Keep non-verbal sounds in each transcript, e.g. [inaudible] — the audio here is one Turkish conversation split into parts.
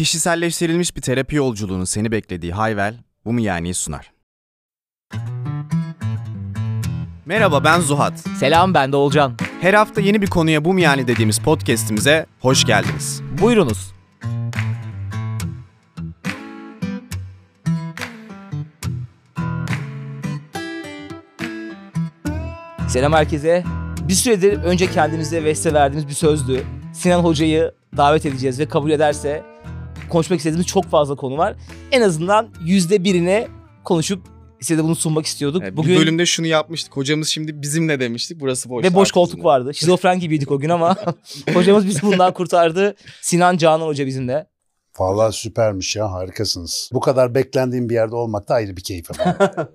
Kişiselleştirilmiş bir terapi yolculuğunun seni beklediği Hayvel, bu mu yani sunar. Merhaba ben Zuhat. Selam ben de Olcan. Her hafta yeni bir konuya bu mu yani dediğimiz podcast'imize hoş geldiniz. Buyurunuz. Selam herkese. Bir süredir önce kendimize ve size verdiğimiz bir sözdü. Sinan Hoca'yı davet edeceğiz ve kabul ederse konuşmak istediğimiz çok fazla konu var. En azından yüzde birine konuşup size de bunu sunmak istiyorduk. Evet, Bugün Bir bölümde şunu yapmıştık. Hocamız şimdi bizimle demiştik. Burası boş. ve boş koltuk bizimle. vardı. Şizofren gibiydik o gün ama [laughs] hocamız bizi bundan kurtardı. Sinan Canan Hoca bizimle. Vallahi süpermiş ya harikasınız. Bu kadar beklendiğim bir yerde olmak da ayrı bir keyif ama. [laughs]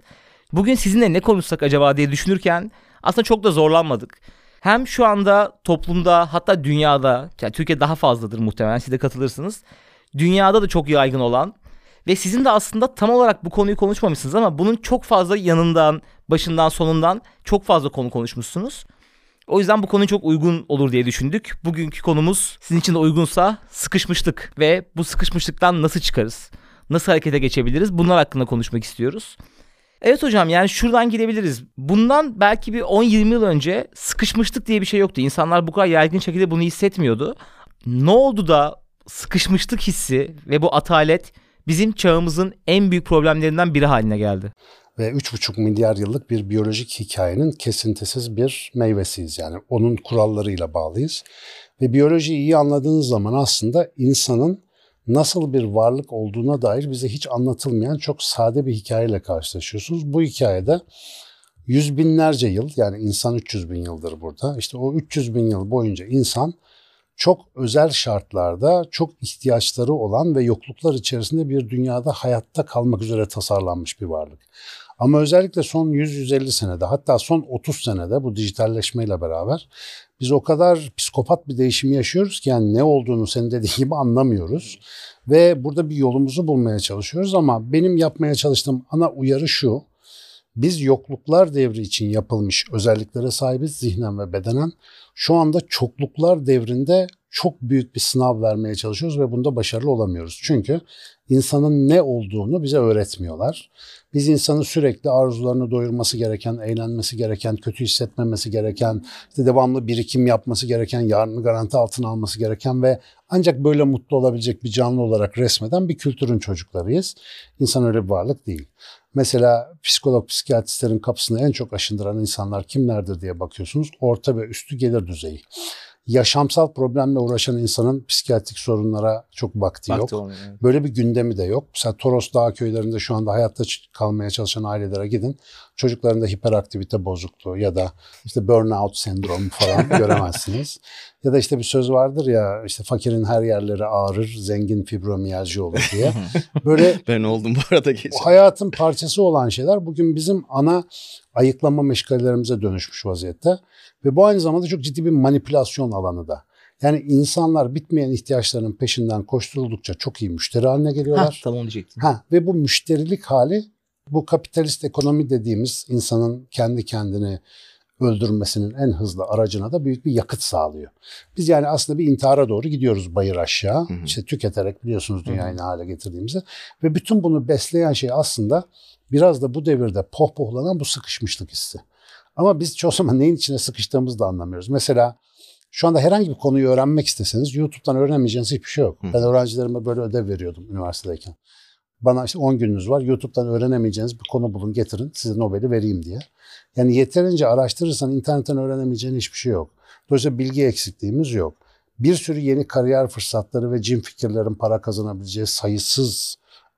Bugün sizinle ne konuşsak acaba diye düşünürken aslında çok da zorlanmadık. Hem şu anda toplumda hatta dünyada, yani Türkiye daha fazladır muhtemelen siz de katılırsınız. Dünyada da çok yaygın olan ve sizin de aslında tam olarak bu konuyu konuşmamışsınız ama bunun çok fazla yanından, başından, sonundan çok fazla konu konuşmuşsunuz. O yüzden bu konu çok uygun olur diye düşündük. Bugünkü konumuz sizin için de uygunsa sıkışmışlık ve bu sıkışmışlıktan nasıl çıkarız? Nasıl harekete geçebiliriz? Bunlar hakkında konuşmak istiyoruz. Evet hocam yani şuradan gidebiliriz. Bundan belki bir 10-20 yıl önce sıkışmışlık diye bir şey yoktu. İnsanlar bu kadar yaygın şekilde bunu hissetmiyordu. Ne oldu da sıkışmışlık hissi ve bu atalet bizim çağımızın en büyük problemlerinden biri haline geldi. Ve 3,5 milyar yıllık bir biyolojik hikayenin kesintisiz bir meyvesiyiz. Yani onun kurallarıyla bağlıyız. Ve biyolojiyi iyi anladığınız zaman aslında insanın nasıl bir varlık olduğuna dair bize hiç anlatılmayan çok sade bir hikayeyle karşılaşıyorsunuz. Bu hikayede yüz binlerce yıl yani insan 300 bin yıldır burada. İşte o 300 bin yıl boyunca insan çok özel şartlarda çok ihtiyaçları olan ve yokluklar içerisinde bir dünyada hayatta kalmak üzere tasarlanmış bir varlık. Ama özellikle son 100-150 senede hatta son 30 senede bu dijitalleşmeyle beraber biz o kadar psikopat bir değişim yaşıyoruz ki yani ne olduğunu senin dediğin gibi anlamıyoruz. Ve burada bir yolumuzu bulmaya çalışıyoruz ama benim yapmaya çalıştığım ana uyarı şu. Biz yokluklar devri için yapılmış özelliklere sahibiz zihnen ve bedenen. Şu anda çokluklar devrinde çok büyük bir sınav vermeye çalışıyoruz ve bunda başarılı olamıyoruz. Çünkü insanın ne olduğunu bize öğretmiyorlar. Biz insanı sürekli arzularını doyurması gereken, eğlenmesi gereken, kötü hissetmemesi gereken, işte devamlı birikim yapması gereken, yarını garanti altına alması gereken ve ancak böyle mutlu olabilecek bir canlı olarak resmeden bir kültürün çocuklarıyız. İnsan öyle bir varlık değil. Mesela psikolog, psikiyatristlerin kapısını en çok aşındıran insanlar kimlerdir diye bakıyorsunuz. Orta ve üstü gelir düzeyi. Yaşamsal problemle uğraşan insanın psikiyatrik sorunlara çok vakti yok. Vakti olmuyor. Böyle bir gündemi de yok. Mesela Toros Dağı köylerinde şu anda hayatta kalmaya çalışan ailelere gidin. Çocuklarında hiperaktivite bozukluğu ya da işte burnout sendromu falan [laughs] göremezsiniz. Ya da işte bir söz vardır ya işte fakirin her yerleri ağrır, zengin fibromiyalji olur diye. [laughs] Böyle Ben oldum bu arada geçen. hayatın parçası olan şeyler bugün bizim ana ayıklama meşgalelerimize dönüşmüş vaziyette. Ve bu aynı zamanda çok ciddi bir manipülasyon alanı da. Yani insanlar bitmeyen ihtiyaçlarının peşinden koşturuldukça çok iyi müşteri haline geliyorlar. tamam onu diyecektim. Ha, ve bu müşterilik hali bu kapitalist ekonomi dediğimiz insanın kendi kendini öldürmesinin en hızlı aracına da büyük bir yakıt sağlıyor. Biz yani aslında bir intihara doğru gidiyoruz bayır aşağı. İşte tüketerek biliyorsunuz dünyayı ne hale getirdiğimizi. Ve bütün bunu besleyen şey aslında biraz da bu devirde pohpohlanan bu sıkışmışlık hissi. Ama biz çoğu zaman neyin içine sıkıştığımızı da anlamıyoruz. Mesela şu anda herhangi bir konuyu öğrenmek isteseniz YouTube'dan öğrenemeyeceğiniz hiçbir şey yok. Ben öğrencilerime böyle ödev veriyordum üniversitedeyken. Bana işte 10 gününüz var. YouTube'dan öğrenemeyeceğiniz bir konu bulun getirin. Size Nobel'i vereyim diye. Yani yeterince araştırırsan internetten öğrenemeyeceğin hiçbir şey yok. Dolayısıyla bilgi eksikliğimiz yok. Bir sürü yeni kariyer fırsatları ve cin fikirlerin para kazanabileceği sayısız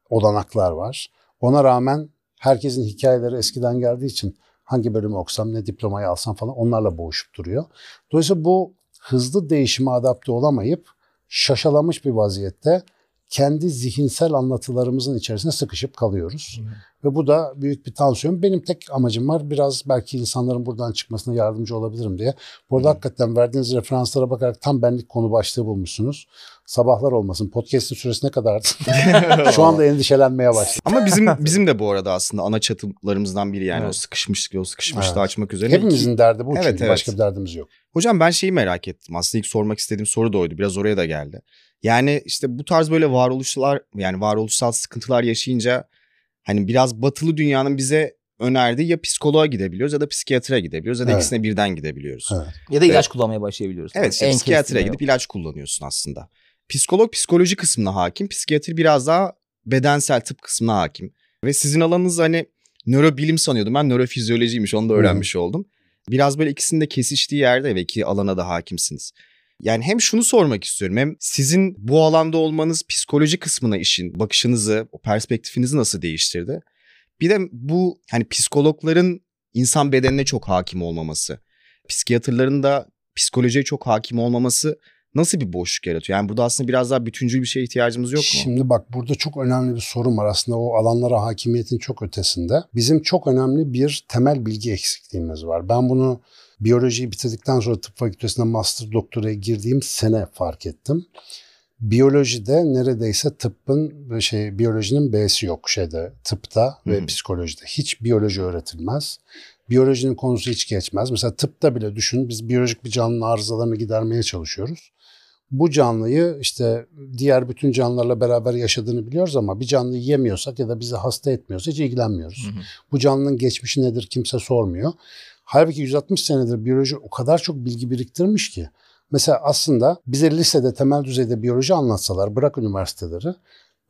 olanaklar var. Ona rağmen herkesin hikayeleri eskiden geldiği için hangi bölümü okusam ne diplomayı alsam falan onlarla boğuşup duruyor. Dolayısıyla bu hızlı değişime adapte olamayıp şaşalamış bir vaziyette kendi zihinsel anlatılarımızın içerisine sıkışıp kalıyoruz. Ve bu da büyük bir tansiyon. Benim tek amacım var biraz belki insanların buradan çıkmasına yardımcı olabilirim diye. Bu arada hakikaten verdiğiniz referanslara bakarak tam benlik konu başlığı bulmuşsunuz. Sabahlar olmasın. Podcast'in süresi ne kadardı? [laughs] Şu anda endişelenmeye başladım. Ama bizim [laughs] bizim de bu arada aslında ana çatılarımızdan biri yani Evet. o sıkışmışlık, o sıkışmışlığı Evet. açmak üzerine. Hepimizin derdi bu Evet, çünkü evet. başka bir derdimiz yok. Hocam ben şeyi merak ettim. Aslında ilk sormak istediğim soru da oydu. Biraz oraya da geldi. Yani işte bu tarz böyle varoluşlar yani varoluşsal sıkıntılar yaşayınca hani biraz batılı dünyanın bize önerdiği ya psikoloğa gidebiliyoruz ya da psikiyatra gidebiliyoruz ya da Evet. ikisine birden gidebiliyoruz. Evet. Ya da ilaç kullanmaya başlayabiliyoruz. Evet işte kestirme gidip ilaç kullanıyorsun aslında. Psikolog psikoloji kısmına hakim, psikiyatri biraz daha bedensel tıp kısmına hakim. Ve sizin alanınız hani nörobilim sanıyordum ben nörofizyolojiymiş onu da öğrenmiş oldum. Biraz böyle ikisinin de kesiştiği yerde ve iki alana da hakimsiniz. Yani hem şunu sormak istiyorum hem sizin bu alanda olmanız psikoloji kısmına işin bakışınızı, o perspektifinizi nasıl değiştirdi? Bir de bu hani psikologların insan bedenine çok hakim olmaması, psikiyatrların da psikolojiye çok hakim olmaması nasıl bir boşluk yaratıyor? Yani burada aslında biraz daha bütüncül bir şeye ihtiyacımız yok mu? Şimdi bak burada çok önemli bir sorun var aslında o alanlara hakimiyetin çok ötesinde. Bizim çok önemli bir temel bilgi eksikliğimiz var. Ben bunu biyolojiyi bitirdikten sonra tıp fakültesine master doktoraya girdiğim sene fark ettim. Biyolojide neredeyse tıbbın ve şey biyolojinin B'si yok şeyde tıpta ve hı. psikolojide. Hiç biyoloji öğretilmez. Biyolojinin konusu hiç geçmez. Mesela tıpta bile düşün biz biyolojik bir canlının arızalarını gidermeye çalışıyoruz. Bu canlıyı işte diğer bütün canlılarla beraber yaşadığını biliyoruz ama bir canlıyı yemiyorsak ya da bizi hasta etmiyorsa hiç ilgilenmiyoruz. Hı hı. Bu canlının geçmişi nedir kimse sormuyor. Halbuki 160 senedir biyoloji o kadar çok bilgi biriktirmiş ki. Mesela aslında bize lisede temel düzeyde biyoloji anlatsalar bırak üniversiteleri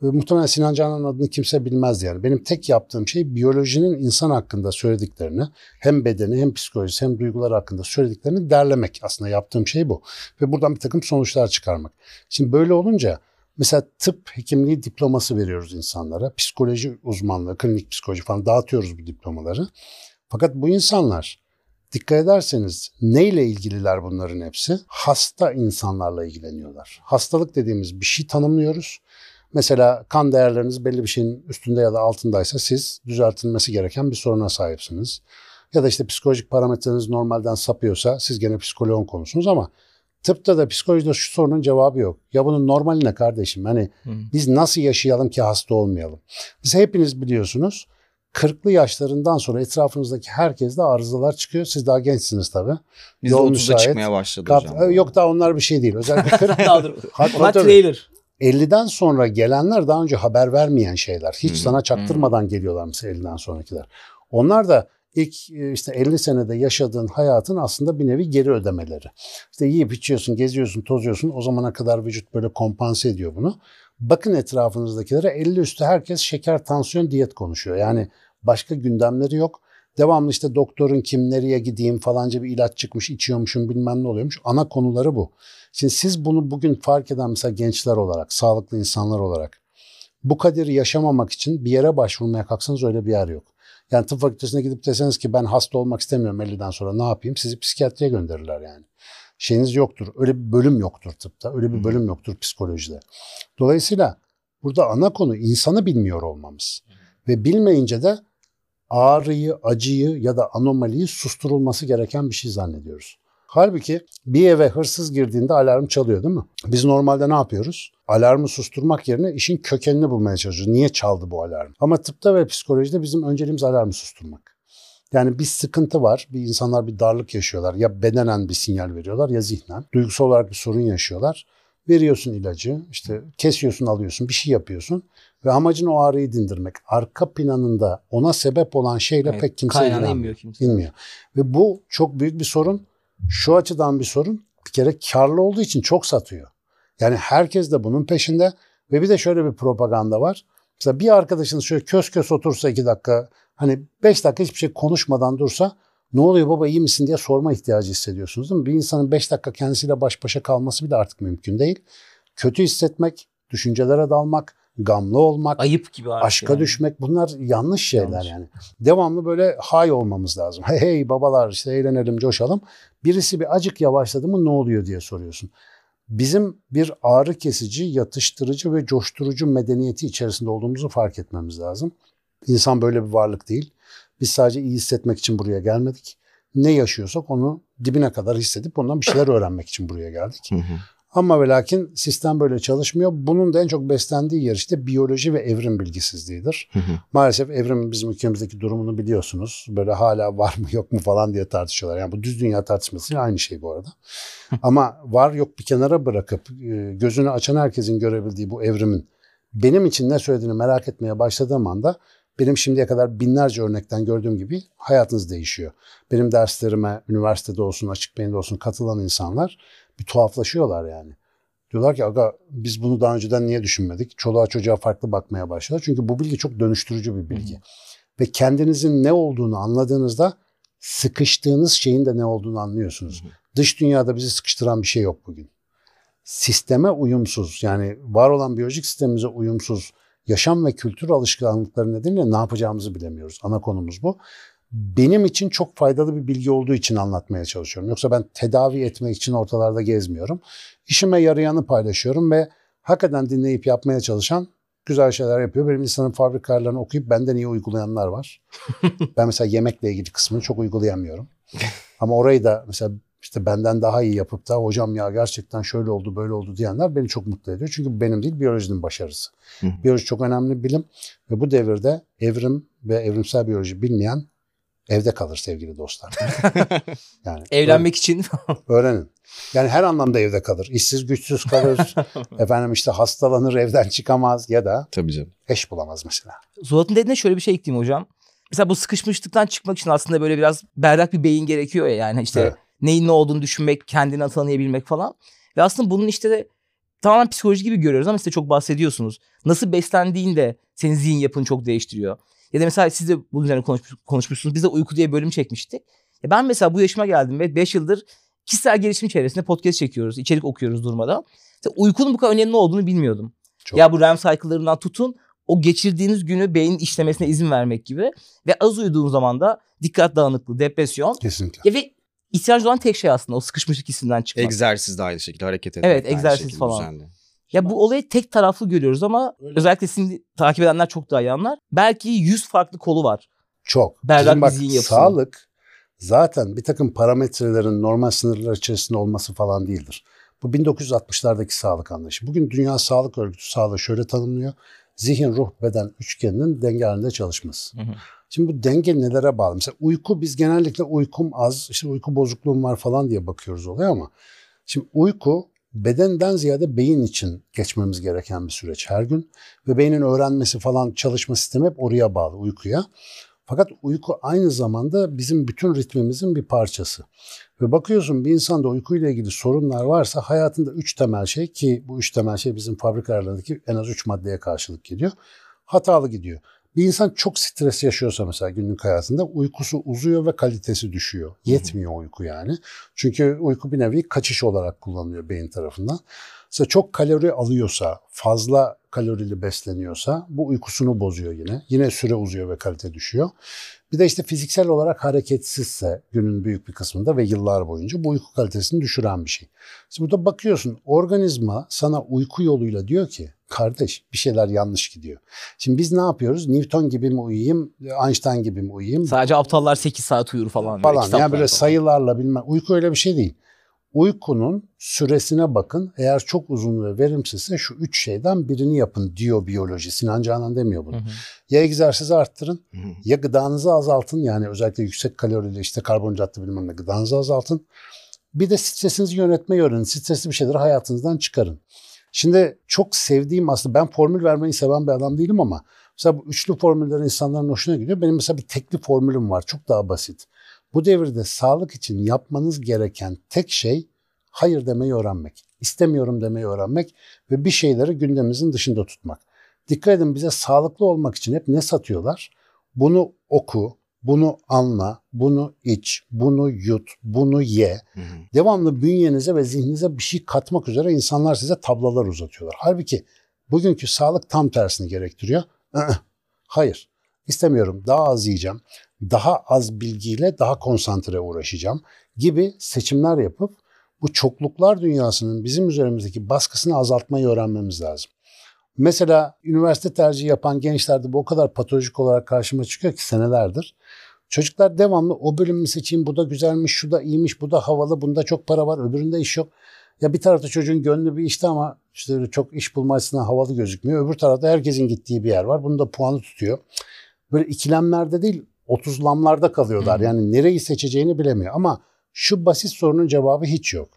e, muhtemelen Sinan Canan'ın adını kimse bilmez yani. Benim tek yaptığım şey biyolojinin insan hakkında söylediklerini hem bedeni hem psikolojisi hem duygular hakkında söylediklerini derlemek. Aslında yaptığım şey bu. Ve buradan bir takım sonuçlar çıkarmak. Şimdi böyle olunca mesela tıp hekimliği diploması veriyoruz insanlara. Psikoloji uzmanlığı, klinik psikoloji falan dağıtıyoruz bu diplomaları. Fakat bu insanlar dikkat ederseniz neyle ilgililer bunların hepsi? Hasta insanlarla ilgileniyorlar. Hastalık dediğimiz bir şey tanımlıyoruz. Mesela kan değerleriniz belli bir şeyin üstünde ya da altındaysa siz düzeltilmesi gereken bir soruna sahipsiniz. Ya da işte psikolojik parametreniz normalden sapıyorsa siz gene psikoloğun konusunuz ama tıpta da psikolojide şu sorunun cevabı yok. Ya bunun normali ne kardeşim? Hani Hı. biz nasıl yaşayalım ki hasta olmayalım? Mesela hepiniz biliyorsunuz 40'lı yaşlarından sonra etrafınızdaki herkeste arızalar çıkıyor. Siz daha gençsiniz tabii. Biz de Yol 30'da müsait. çıkmaya başladı Kap- hocam. Yok daha onlar bir şey değil. Özellikle 40 [laughs] Daha dur. Hatta Onlar trailer. 50'den sonra gelenler daha önce haber vermeyen şeyler. Hiç hı. sana çaktırmadan geliyorlar mesela 50'den sonrakiler. Onlar da ilk e, işte 50 senede yaşadığın hayatın aslında bir nevi geri ödemeleri. İşte yiyip içiyorsun, geziyorsun, tozuyorsun. O zamana kadar vücut böyle kompanse ediyor bunu. Bakın etrafınızdakilere 50 üstü herkes şeker, tansiyon, diyet konuşuyor. Yani başka gündemleri yok. Devamlı işte doktorun kim, nereye gideyim falanca bir ilaç çıkmış, içiyormuşum bilmem ne oluyormuş. Ana konuları bu. Şimdi siz bunu bugün fark eden mesela gençler olarak, sağlıklı insanlar olarak bu kaderi yaşamamak için bir yere başvurmaya kalksanız öyle bir yer yok. Yani tıp fakültesine gidip deseniz ki ben hasta olmak istemiyorum 50'den sonra ne yapayım? Sizi psikiyatriye gönderirler yani. Şeyiniz yoktur. Öyle bir bölüm yoktur tıpta. Öyle bir bölüm yoktur psikolojide. Dolayısıyla burada ana konu insanı bilmiyor olmamız. Ve bilmeyince de ağrıyı, acıyı ya da anomaliyi susturulması gereken bir şey zannediyoruz. Halbuki bir eve hırsız girdiğinde alarm çalıyor değil mi? Biz normalde ne yapıyoruz? Alarmı susturmak yerine işin kökenini bulmaya çalışıyoruz. Niye çaldı bu alarm? Ama tıpta ve psikolojide bizim önceliğimiz alarmı susturmak. Yani bir sıkıntı var. Bir insanlar bir darlık yaşıyorlar. Ya bedenen bir sinyal veriyorlar ya zihnen. Duygusal olarak bir sorun yaşıyorlar. Veriyorsun ilacı, işte kesiyorsun, alıyorsun, bir şey yapıyorsun ve amacın o ağrıyı dindirmek. Arka planında ona sebep olan şeyle Evet, pek kimse ilgilenmiyor. kimse. İnmiyor. Ve bu çok büyük bir sorun. Şu açıdan bir sorun. Bir kere karlı olduğu için çok satıyor. Yani herkes de bunun peşinde ve bir de şöyle bir propaganda var. Mesela bir arkadaşınız şöyle kös kös otursa iki dakika hani beş dakika hiçbir şey konuşmadan dursa ne oluyor baba iyi misin diye sorma ihtiyacı hissediyorsunuz değil mi? Bir insanın beş dakika kendisiyle baş başa kalması bile artık mümkün değil. Kötü hissetmek, düşüncelere dalmak, gamlı olmak, Ayıp gibi aşka yani. düşmek bunlar yanlış şeyler Yanlış. yani. Devamlı böyle hay olmamız lazım. Hey hey babalar işte eğlenelim coşalım. Birisi bir acık yavaşladı mı ne oluyor diye soruyorsun. Bizim bir ağrı kesici, yatıştırıcı ve coşturucu medeniyeti içerisinde olduğumuzu fark etmemiz lazım. İnsan böyle bir varlık değil. Biz sadece iyi hissetmek için buraya gelmedik. Ne yaşıyorsak onu dibine kadar hissedip ondan bir şeyler öğrenmek için buraya geldik. Hı hı. Ama ve lakin sistem böyle çalışmıyor. Bunun da en çok beslendiği yer işte biyoloji ve evrim bilgisizliğidir. Hı hı. Maalesef evrim bizim ülkemizdeki durumunu biliyorsunuz. Böyle hala var mı yok mu falan diye tartışıyorlar. Yani bu düz dünya tartışması aynı şey bu arada. Ama var yok bir kenara bırakıp e, gözünü açan herkesin görebildiği bu evrimin benim için ne söylediğini merak etmeye başladığım anda benim şimdiye kadar binlerce örnekten gördüğüm gibi hayatınız değişiyor. Benim derslerime üniversitede olsun açık beyinde olsun katılan insanlar bir tuhaflaşıyorlar yani. Diyorlar ki aga biz bunu daha önceden niye düşünmedik? Çoluğa çocuğa farklı bakmaya başladılar. Çünkü bu bilgi çok dönüştürücü bir bilgi. Hı. Ve kendinizin ne olduğunu anladığınızda sıkıştığınız şeyin de ne olduğunu anlıyorsunuz. Hı. Dış dünyada bizi sıkıştıran bir şey yok bugün. Sisteme uyumsuz yani var olan biyolojik sistemimize uyumsuz yaşam ve kültür alışkanlıkları nedeniyle ne yapacağımızı bilemiyoruz. Ana konumuz bu. Benim için çok faydalı bir bilgi olduğu için anlatmaya çalışıyorum. Yoksa ben tedavi etmek için ortalarda gezmiyorum. İşime yarayanı paylaşıyorum ve hakikaten dinleyip yapmaya çalışan güzel şeyler yapıyor. Benim insanın fabrikalarını okuyup benden iyi uygulayanlar var. [laughs] ben mesela yemekle ilgili kısmını çok uygulayamıyorum. Ama orayı da mesela işte benden daha iyi yapıp da hocam ya gerçekten şöyle oldu böyle oldu diyenler beni çok mutlu ediyor. Çünkü bu benim değil biyolojinin başarısı. Hı. Biyoloji çok önemli bir bilim ve bu devirde evrim ve evrimsel biyoloji bilmeyen evde kalır sevgili dostlar. [laughs] yani evlenmek öğren, için [laughs] öğrenin. Yani her anlamda evde kalır. İşsiz güçsüz kalır. [laughs] efendim işte hastalanır evden çıkamaz ya da Tabii canım. eş bulamaz mesela. Zuhat'ın dediğine şöyle bir şey ekleyeyim hocam. Mesela bu sıkışmışlıktan çıkmak için aslında böyle biraz berrak bir beyin gerekiyor ya yani işte evet neyin ne olduğunu düşünmek, kendini tanıyabilmek falan. Ve aslında bunun işte de tamamen psikoloji gibi görüyoruz ama size çok bahsediyorsunuz. Nasıl beslendiğinde senin zihin yapını çok değiştiriyor. Ya da mesela siz de bunun üzerine konuşmuş, konuşmuşsunuz. Biz de uyku diye bölüm çekmiştik. Ya ben mesela bu yaşıma geldim ve 5 yıldır kişisel gelişim çevresinde podcast çekiyoruz, içerik okuyoruz durmadan. Mesela uykunun bu kadar önemli olduğunu bilmiyordum. Çok. Ya bu REM cycle'larından tutun o geçirdiğiniz günü beynin işlemesine izin vermek gibi ve az uyuduğun zaman da dikkat dağınıklığı, depresyon. Kesinlikle. Ya ve ihtiyacı olan tek şey aslında o sıkışmışlık hissinden çıkmak. Egzersiz de aynı şekilde hareket etmek. Evet egzersiz falan. Düzenli. Ya bu olayı tek taraflı görüyoruz ama Öyle. özellikle sizin takip edenler çok daha iyi anlar. Belki 100 farklı kolu var. Çok. Berrak bak, zihin yapısı. Sağlık zaten bir takım parametrelerin normal sınırlar içerisinde olması falan değildir. Bu 1960'lardaki sağlık anlayışı. Bugün Dünya Sağlık Örgütü sağlığı şöyle tanımlıyor. Zihin, ruh, beden üçgeninin denge halinde çalışması. Hı hı. Şimdi bu denge nelere bağlı? Mesela uyku biz genellikle uykum az, işte uyku bozukluğum var falan diye bakıyoruz olaya ama şimdi uyku bedenden ziyade beyin için geçmemiz gereken bir süreç her gün ve beynin öğrenmesi falan çalışma sistemi hep oraya bağlı uykuya. Fakat uyku aynı zamanda bizim bütün ritmimizin bir parçası. Ve bakıyorsun bir insanda uykuyla ilgili sorunlar varsa hayatında üç temel şey ki bu üç temel şey bizim fabrikalarındaki en az üç maddeye karşılık geliyor. Hatalı gidiyor. Bir insan çok stres yaşıyorsa mesela günlük hayatında uykusu uzuyor ve kalitesi düşüyor. Yetmiyor uyku yani. Çünkü uyku bir nevi kaçış olarak kullanılıyor beyin tarafından. Mesela çok kalori alıyorsa, fazla kalorili besleniyorsa bu uykusunu bozuyor yine. Yine süre uzuyor ve kalite düşüyor. Bir de işte fiziksel olarak hareketsizse günün büyük bir kısmında ve yıllar boyunca bu uyku kalitesini düşüren bir şey. Şimdi burada bakıyorsun organizma sana uyku yoluyla diyor ki kardeş bir şeyler yanlış gidiyor. Şimdi biz ne yapıyoruz? Newton gibi mi uyuyayım, Einstein gibi mi uyuyayım? Sadece aptallar 8 saat uyur falan. Falan yani böyle sayılarla bilmem. Uyku öyle bir şey değil. Uykunun süresine bakın. Eğer çok uzun ve verimsizse şu üç şeyden birini yapın diyor biyoloji. Sinan Canan demiyor bunu. Hı hı. Ya egzersizi arttırın hı hı. ya gıdanızı azaltın. Yani özellikle yüksek kalorili işte karbonhidratlı bilmem ne gıdanızı azaltın. Bir de stresinizi yönetmeyi öğrenin. Stresli bir şeyleri hayatınızdan çıkarın. Şimdi çok sevdiğim aslında ben formül vermeyi seven bir adam değilim ama mesela bu üçlü formüller insanların hoşuna gidiyor. Benim mesela bir tekli formülüm var. Çok daha basit. Bu devirde sağlık için yapmanız gereken tek şey hayır demeyi öğrenmek. İstemiyorum demeyi öğrenmek ve bir şeyleri gündemimizin dışında tutmak. Dikkat edin bize sağlıklı olmak için hep ne satıyorlar? Bunu oku, bunu anla, bunu iç, bunu yut, bunu ye. Hı hı. Devamlı bünyenize ve zihninize bir şey katmak üzere insanlar size tablalar uzatıyorlar. Halbuki bugünkü sağlık tam tersini gerektiriyor. [clears throat] Hayır, istemiyorum. Daha az yiyeceğim. Daha az bilgiyle daha konsantre uğraşacağım gibi seçimler yapıp bu çokluklar dünyasının bizim üzerimizdeki baskısını azaltmayı öğrenmemiz lazım. Mesela üniversite tercihi yapan gençlerde bu o kadar patolojik olarak karşıma çıkıyor ki senelerdir. Çocuklar devamlı o bölümü seçeyim, bu da güzelmiş, şu da iyiymiş, bu da havalı, bunda çok para var, öbüründe iş yok. Ya bir tarafta çocuğun gönlü bir işte ama işte çok iş bulma açısından havalı gözükmüyor. Öbür tarafta herkesin gittiği bir yer var. Bunu da puanı tutuyor. Böyle ikilemlerde değil 30'lamlarda kalıyorlar. Yani nereyi seçeceğini bilemiyor. Ama şu basit sorunun cevabı hiç yok.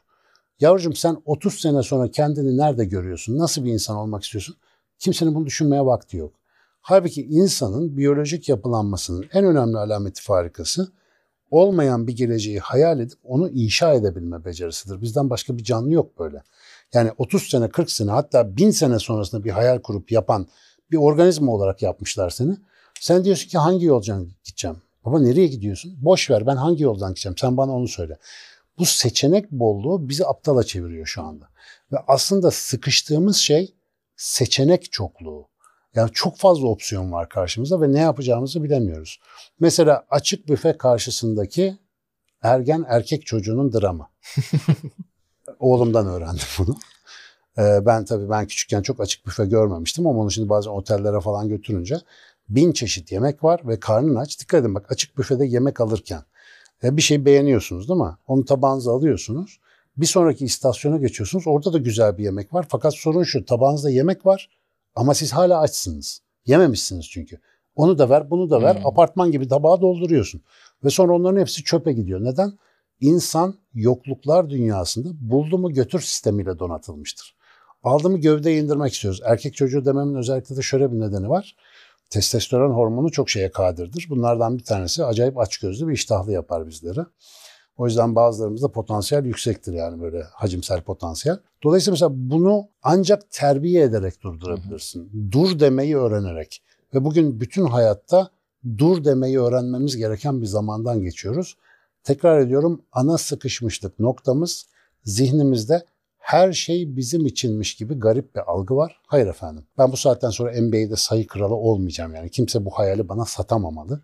Yavrucuğum sen 30 sene sonra kendini nerede görüyorsun? Nasıl bir insan olmak istiyorsun? Kimsenin bunu düşünmeye vakti yok. Halbuki insanın biyolojik yapılanmasının en önemli alameti farikası olmayan bir geleceği hayal edip onu inşa edebilme becerisidir. Bizden başka bir canlı yok böyle. Yani 30 sene, 40 sene hatta 1000 sene sonrasında bir hayal kurup yapan bir organizma olarak yapmışlar seni. Sen diyorsun ki hangi yoldan gideceğim? Baba nereye gidiyorsun? Boş ver ben hangi yoldan gideceğim? Sen bana onu söyle. Bu seçenek bolluğu bizi aptala çeviriyor şu anda. Ve aslında sıkıştığımız şey seçenek çokluğu. Yani çok fazla opsiyon var karşımızda ve ne yapacağımızı bilemiyoruz. Mesela açık büfe karşısındaki ergen erkek çocuğunun dramı. [laughs] Oğlumdan öğrendim bunu. Ee, ben tabii ben küçükken çok açık büfe görmemiştim ama onu şimdi bazen otellere falan götürünce bin çeşit yemek var ve karnın aç. Dikkat edin bak açık büfede yemek alırken e, bir şey beğeniyorsunuz değil mi? Onu tabağınıza alıyorsunuz. Bir sonraki istasyona geçiyorsunuz. Orada da güzel bir yemek var. Fakat sorun şu tabağınızda yemek var ama siz hala açsınız. Yememişsiniz çünkü. Onu da ver, bunu da ver. Hmm. Apartman gibi tabağı dolduruyorsun. Ve sonra onların hepsi çöpe gidiyor. Neden? İnsan yokluklar dünyasında buldu mu götür sistemiyle donatılmıştır. Aldı mı gövdeye indirmek istiyoruz. Erkek çocuğu dememin özellikle de şöyle bir nedeni var. Testosteron hormonu çok şeye kadirdir. Bunlardan bir tanesi acayip açgözlü bir iştahlı yapar bizleri. O yüzden bazılarımızda potansiyel yüksektir yani böyle hacimsel potansiyel. Dolayısıyla mesela bunu ancak terbiye ederek durdurabilirsin. Dur demeyi öğrenerek. Ve bugün bütün hayatta dur demeyi öğrenmemiz gereken bir zamandan geçiyoruz. Tekrar ediyorum ana sıkışmışlık noktamız zihnimizde her şey bizim içinmiş gibi garip bir algı var. Hayır efendim. Ben bu saatten sonra NBA'de sayı kralı olmayacağım yani. Kimse bu hayali bana satamamalı.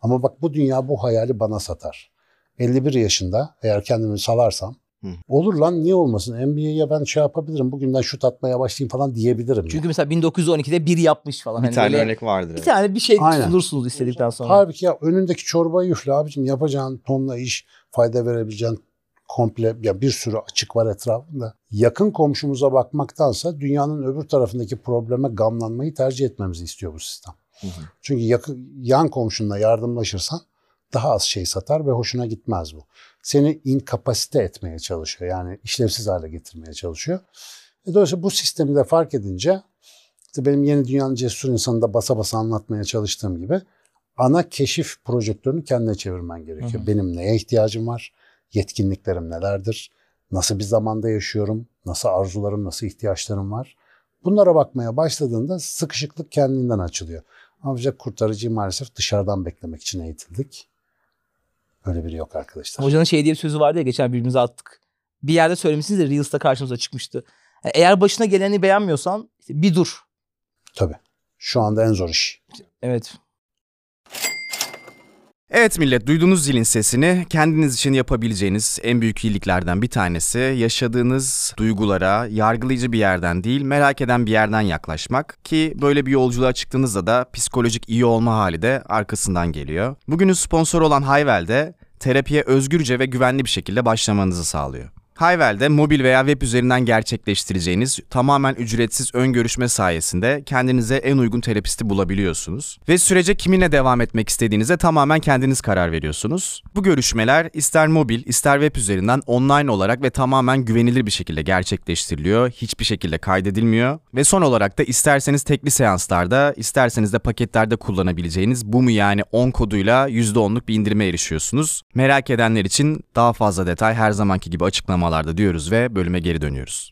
Ama bak bu dünya bu hayali bana satar. 51 yaşında eğer kendimi salarsam Hı. Olur lan niye olmasın? NBA'ye ben şey yapabilirim. Bugünden şut atmaya başlayayım falan diyebilirim. Çünkü yani. mesela 1912'de bir yapmış falan. Bir hani tane örnek vardır. Bir tane bir şey Aynen. sunursunuz istedikten sonra. Halbuki ya önündeki çorbayı üfle abicim yapacağın tonla iş fayda verebileceğin komple ya bir sürü açık var etrafında. Yakın komşumuza bakmaktansa dünyanın öbür tarafındaki probleme gamlanmayı tercih etmemizi istiyor bu sistem. Hı hı. Çünkü yakın, yan komşunla yardımlaşırsan daha az şey satar ve hoşuna gitmez bu. Seni inkapasite etmeye çalışıyor. Yani işlevsiz hale getirmeye çalışıyor. E dolayısıyla bu sistemi de fark edince işte benim yeni dünyanın cesur insanında basa basa anlatmaya çalıştığım gibi ana keşif projektörünü kendine çevirmen gerekiyor. Hı hı. Benim neye ihtiyacım var? Yetkinliklerim nelerdir? Nasıl bir zamanda yaşıyorum? Nasıl arzularım, nasıl ihtiyaçlarım var? Bunlara bakmaya başladığında sıkışıklık kendinden açılıyor. Ancak kurtarıcıyı maalesef dışarıdan beklemek için eğitildik. Öyle biri yok arkadaşlar. Hocanın şey diye bir sözü vardı ya geçen birbirimize attık. Bir yerde söylemişsiniz de Reels'ta karşımıza çıkmıştı. Yani eğer başına geleni beğenmiyorsan işte bir dur. Tabii. Şu anda en zor iş. Evet. Evet millet duyduğunuz zilin sesini kendiniz için yapabileceğiniz en büyük iyiliklerden bir tanesi yaşadığınız duygulara yargılayıcı bir yerden değil merak eden bir yerden yaklaşmak ki böyle bir yolculuğa çıktığınızda da psikolojik iyi olma hali de arkasından geliyor. Bugünün sponsoru olan Hayvel de terapiye özgürce ve güvenli bir şekilde başlamanızı sağlıyor. Hayvel'de mobil veya web üzerinden gerçekleştireceğiniz tamamen ücretsiz ön görüşme sayesinde kendinize en uygun terapisti bulabiliyorsunuz. Ve sürece kiminle devam etmek istediğinize tamamen kendiniz karar veriyorsunuz. Bu görüşmeler ister mobil ister web üzerinden online olarak ve tamamen güvenilir bir şekilde gerçekleştiriliyor. Hiçbir şekilde kaydedilmiyor. Ve son olarak da isterseniz tekli seanslarda isterseniz de paketlerde kullanabileceğiniz bu mu yani 10 koduyla %10'luk bir indirime erişiyorsunuz. Merak edenler için daha fazla detay her zamanki gibi açıklama açıklamalarda diyoruz ve bölüme geri dönüyoruz.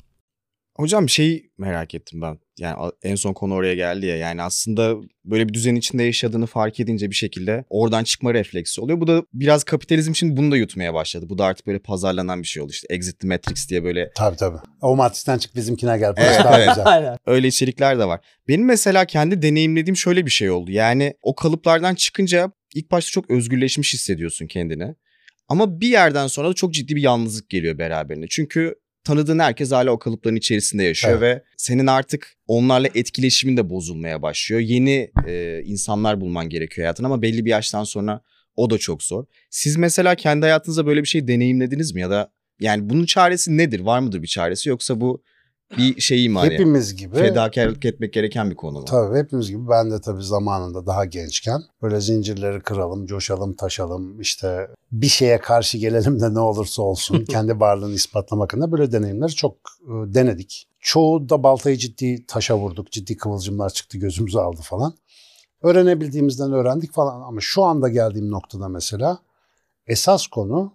Hocam şey merak ettim ben. Yani en son konu oraya geldi ya. Yani aslında böyle bir düzen içinde yaşadığını fark edince bir şekilde oradan çıkma refleksi oluyor. Bu da biraz kapitalizm için bunu da yutmaya başladı. Bu da artık böyle pazarlanan bir şey oldu işte. Exit the Matrix diye böyle. Tabii tabii. O matristen çık bizimkine gel. Evet, evet. Güzel. Öyle içerikler de var. Benim mesela kendi deneyimlediğim şöyle bir şey oldu. Yani o kalıplardan çıkınca ilk başta çok özgürleşmiş hissediyorsun kendini. Ama bir yerden sonra da çok ciddi bir yalnızlık geliyor beraberinde. Çünkü tanıdığın herkes hala o kalıpların içerisinde yaşıyor evet. ve senin artık onlarla etkileşimin de bozulmaya başlıyor. Yeni e, insanlar bulman gerekiyor hayatın ama belli bir yaştan sonra o da çok zor. Siz mesela kendi hayatınızda böyle bir şey deneyimlediniz mi ya da Yani bunun çaresi nedir? Var mıdır bir çaresi yoksa bu bir şeyi mi hani? Hepimiz gibi. Fedakarlık etmek gereken bir konu mu? Tabii hepimiz gibi ben de tabii zamanında daha gençken böyle zincirleri kıralım, coşalım, taşalım işte bir şeye karşı gelelim de ne olursa olsun [laughs] kendi varlığını ispatlamak adına böyle deneyimleri çok e, denedik. Çoğu da baltayı ciddi taşa vurduk, ciddi kıvılcımlar çıktı gözümüzü aldı falan. Öğrenebildiğimizden öğrendik falan ama şu anda geldiğim noktada mesela esas konu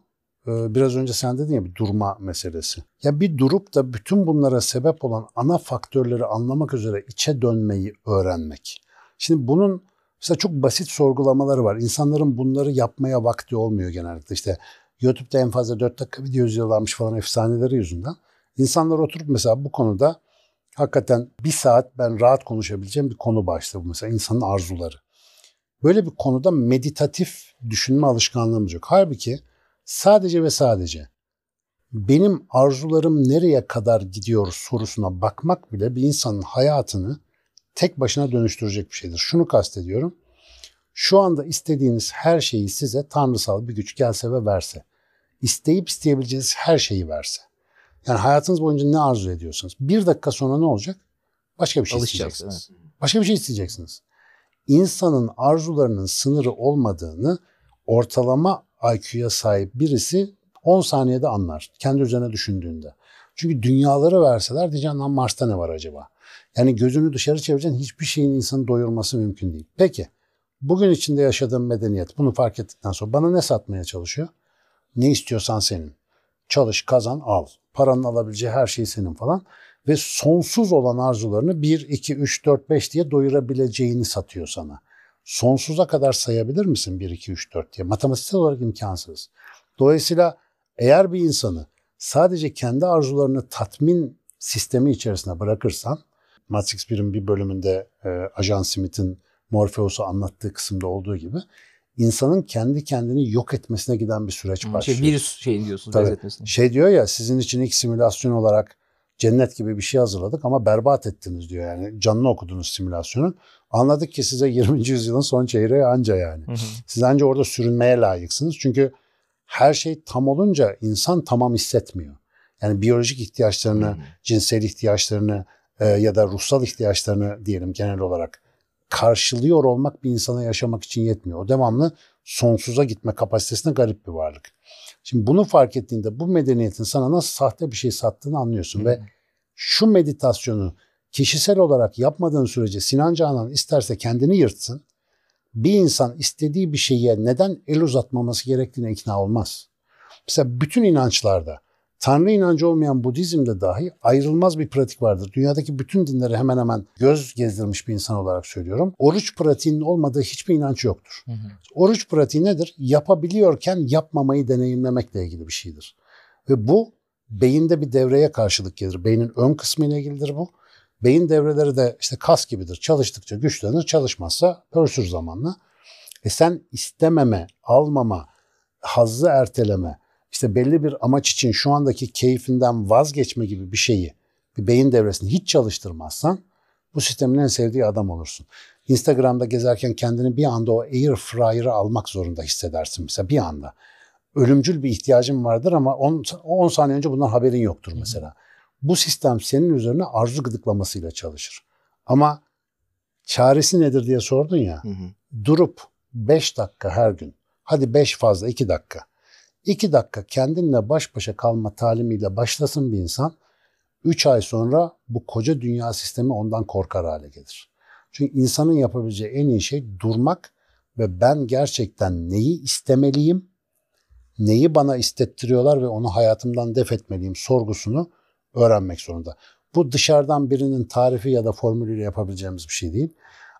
biraz önce sen dedin ya bir durma meselesi. Ya bir durup da bütün bunlara sebep olan ana faktörleri anlamak üzere içe dönmeyi öğrenmek. Şimdi bunun mesela çok basit sorgulamaları var. İnsanların bunları yapmaya vakti olmuyor genellikle. İşte YouTube'da en fazla 4 dakika video izliyorlarmış falan efsaneleri yüzünden. İnsanlar oturup mesela bu konuda hakikaten bir saat ben rahat konuşabileceğim bir konu başladı bu mesela insanın arzuları. Böyle bir konuda meditatif düşünme alışkanlığımız yok. Halbuki sadece ve sadece benim arzularım nereye kadar gidiyor sorusuna bakmak bile bir insanın hayatını tek başına dönüştürecek bir şeydir. Şunu kastediyorum. Şu anda istediğiniz her şeyi size tanrısal bir güç gelse ve verse. isteyip isteyebileceğiniz her şeyi verse. Yani hayatınız boyunca ne arzu ediyorsanız. Bir dakika sonra ne olacak? Başka bir şey isteyeceksiniz. Başka bir şey isteyeceksiniz. İnsanın arzularının sınırı olmadığını ortalama IQ'ya sahip birisi 10 saniyede anlar. Kendi üzerine düşündüğünde. Çünkü dünyaları verseler diyeceksin lan Mars'ta ne var acaba? Yani gözünü dışarı çevireceksin hiçbir şeyin insanı doyurması mümkün değil. Peki bugün içinde yaşadığım medeniyet bunu fark ettikten sonra bana ne satmaya çalışıyor? Ne istiyorsan senin. Çalış, kazan, al. Paranın alabileceği her şey senin falan. Ve sonsuz olan arzularını 1, 2, 3, 4, 5 diye doyurabileceğini satıyor sana. Sonsuza kadar sayabilir misin 1, 2, 3, 4 diye? Matematiksel olarak imkansız. Dolayısıyla eğer bir insanı sadece kendi arzularını tatmin sistemi içerisine bırakırsan, Matrix 1'in bir bölümünde e, Ajan Smith'in Morpheus'u anlattığı kısımda olduğu gibi insanın kendi kendini yok etmesine giden bir süreç Şey, başlıyor. virüs şeyini diyorsunuz Tabii. benzetmesini. Şey diyor ya sizin için ilk simülasyon olarak cennet gibi bir şey hazırladık ama berbat ettiniz diyor yani. Canlı okudunuz simülasyonun. Anladık ki size 20. yüzyılın son çeyreği anca yani. Hı hı. Siz anca orada sürünmeye layıksınız. Çünkü her şey tam olunca insan tamam hissetmiyor. Yani biyolojik ihtiyaçlarını, cinsel ihtiyaçlarını e, ya da ruhsal ihtiyaçlarını diyelim genel olarak karşılıyor olmak bir insana yaşamak için yetmiyor. O devamlı sonsuza gitme kapasitesine garip bir varlık. Şimdi bunu fark ettiğinde bu medeniyetin sana nasıl sahte bir şey sattığını anlıyorsun ve şu meditasyonu kişisel olarak yapmadığın sürece Sinan Canan isterse kendini yırtsın. Bir insan istediği bir şeye neden el uzatmaması gerektiğine ikna olmaz. Mesela bütün inançlarda Tanrı inancı olmayan Budizm'de dahi ayrılmaz bir pratik vardır. Dünyadaki bütün dinlere hemen hemen göz gezdirmiş bir insan olarak söylüyorum. Oruç pratiğinin olmadığı hiçbir inanç yoktur. Hı hı. Oruç pratiği nedir? Yapabiliyorken yapmamayı deneyimlemekle ilgili bir şeydir. Ve bu beyinde bir devreye karşılık gelir. Beynin ön kısmı ile ilgilidir bu. Beyin devreleri de işte kas gibidir. Çalıştıkça güçlenir, çalışmazsa pörsür zamanla. E sen istememe, almama, hazzı erteleme, işte belli bir amaç için şu andaki keyfinden vazgeçme gibi bir şeyi bir beyin devresini hiç çalıştırmazsan bu sistemin en sevdiği adam olursun. Instagram'da gezerken kendini bir anda o air fryer'ı almak zorunda hissedersin mesela bir anda. Ölümcül bir ihtiyacın vardır ama 10 saniye önce bundan haberin yoktur mesela. Bu sistem senin üzerine arzu gıdıklamasıyla çalışır. Ama çaresi nedir diye sordun ya. Hı hı. Durup 5 dakika her gün. Hadi 5 fazla 2 dakika. 2 dakika kendinle baş başa kalma talimiyle başlasın bir insan. 3 ay sonra bu koca dünya sistemi ondan korkar hale gelir. Çünkü insanın yapabileceği en iyi şey durmak ve ben gerçekten neyi istemeliyim, neyi bana istettiriyorlar ve onu hayatımdan def etmeliyim sorgusunu öğrenmek zorunda. Bu dışarıdan birinin tarifi ya da formülüyle yapabileceğimiz bir şey değil.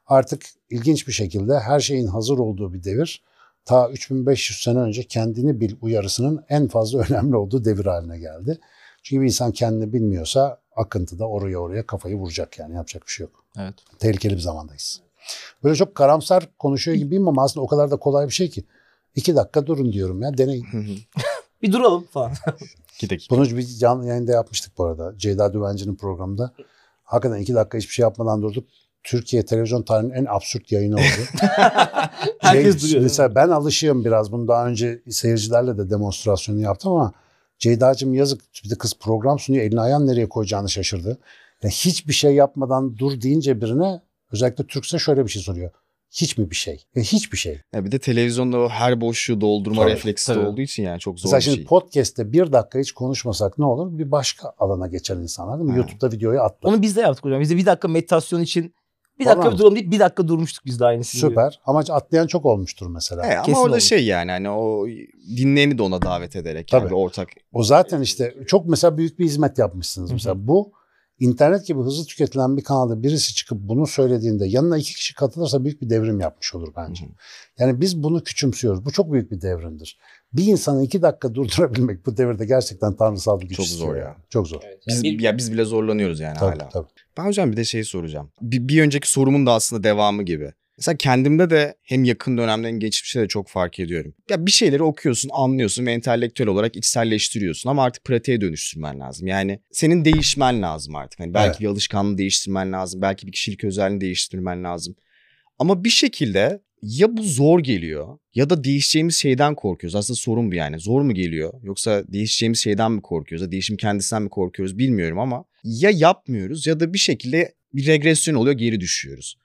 Artık ilginç bir şekilde her şeyin hazır olduğu bir devir. Ta 3500 sene önce kendini bil uyarısının en fazla [laughs] önemli olduğu devir haline geldi. Çünkü bir insan kendini bilmiyorsa akıntıda oraya oraya kafayı vuracak yani yapacak bir şey yok. Evet. Tehlikeli bir zamandayız. Böyle çok karamsar konuşuyor gibiyim ama aslında o kadar da kolay bir şey ki. İki dakika durun diyorum ya deneyin. [laughs] Bir duralım falan. [laughs] İki dakika. Bunu bir canlı yayında yapmıştık bu arada. Ceyda Düvenci'nin programında. Hakikaten iki dakika hiçbir şey yapmadan durduk. Türkiye televizyon tarihinin en absürt yayını oldu. [laughs] Herkes Şey, duruyor. Mesela ben alışığım biraz. Bunu daha önce seyircilerle de demonstrasyonu yaptım ama Ceyda'cığım yazık bir de kız program sunuyor elini ayağını nereye koyacağını şaşırdı. Yani hiçbir şey yapmadan dur deyince birine özellikle Türkse şöyle bir şey soruyor. Hiç mi bir şey? E, hiçbir şey. Ya bir de televizyonda o her boşluğu doldurma Tabii, refleksi de tabii. olduğu için yani çok zor Mesela bir şimdi şey. podcast'te bir dakika hiç konuşmasak ne olur? Bir başka alana geçer insanlar değil mi? Ha. YouTube'da videoyu atlar. Onu biz de yaptık hocam. Biz de bir dakika meditasyon için bir Vallahi dakika bir duralım deyip bir dakika durmuştuk biz de aynısı. gibi. Süper. Ama atlayan çok olmuştur mesela. He, ama Kesin orada olur. şey yani hani o dinleyeni de ona davet ederek yani Tabii. bir ortak O zaten işte çok mesela büyük bir hizmet yapmışsınız. Hı hı. Mesela bu internet gibi hızlı tüketilen bir kanalda birisi çıkıp bunu söylediğinde yanına iki kişi katılırsa büyük bir devrim yapmış olur bence. Hı hı. Yani biz bunu küçümsüyoruz. Bu çok büyük bir devrimdir. Bir insanı iki dakika durdurabilmek bu devirde gerçekten tanrısal bir güç Çok istiyor zor ya. yani. Çok zor. biz, Yani bir- ya biz bile zorlanıyoruz yani Tabii, hala. tabii. Ben hocam bir de şey soracağım. Bir, bir önceki sorumun da aslında devamı gibi. Mesela kendimde de hem yakın dönemden hem geçmişte de çok fark ediyorum. Ya bir şeyleri okuyorsun, anlıyorsun ve entelektüel olarak içselleştiriyorsun ama artık pratiğe dönüştürmen lazım. Yani senin değişmen lazım artık. Hani belki Evet. bir alışkanlığı değiştirmen lazım, belki bir kişilik özelliğini değiştirmen lazım. Ama bir şekilde ya bu zor geliyor ya da değişeceğimiz şeyden korkuyoruz. Aslında sorun bu yani. Zor mu geliyor yoksa değişeceğimiz şeyden mi korkuyoruz ya değişim kendisinden mi korkuyoruz bilmiyorum ama ya yapmıyoruz ya da bir şekilde bir regresyon oluyor geri düşüyoruz.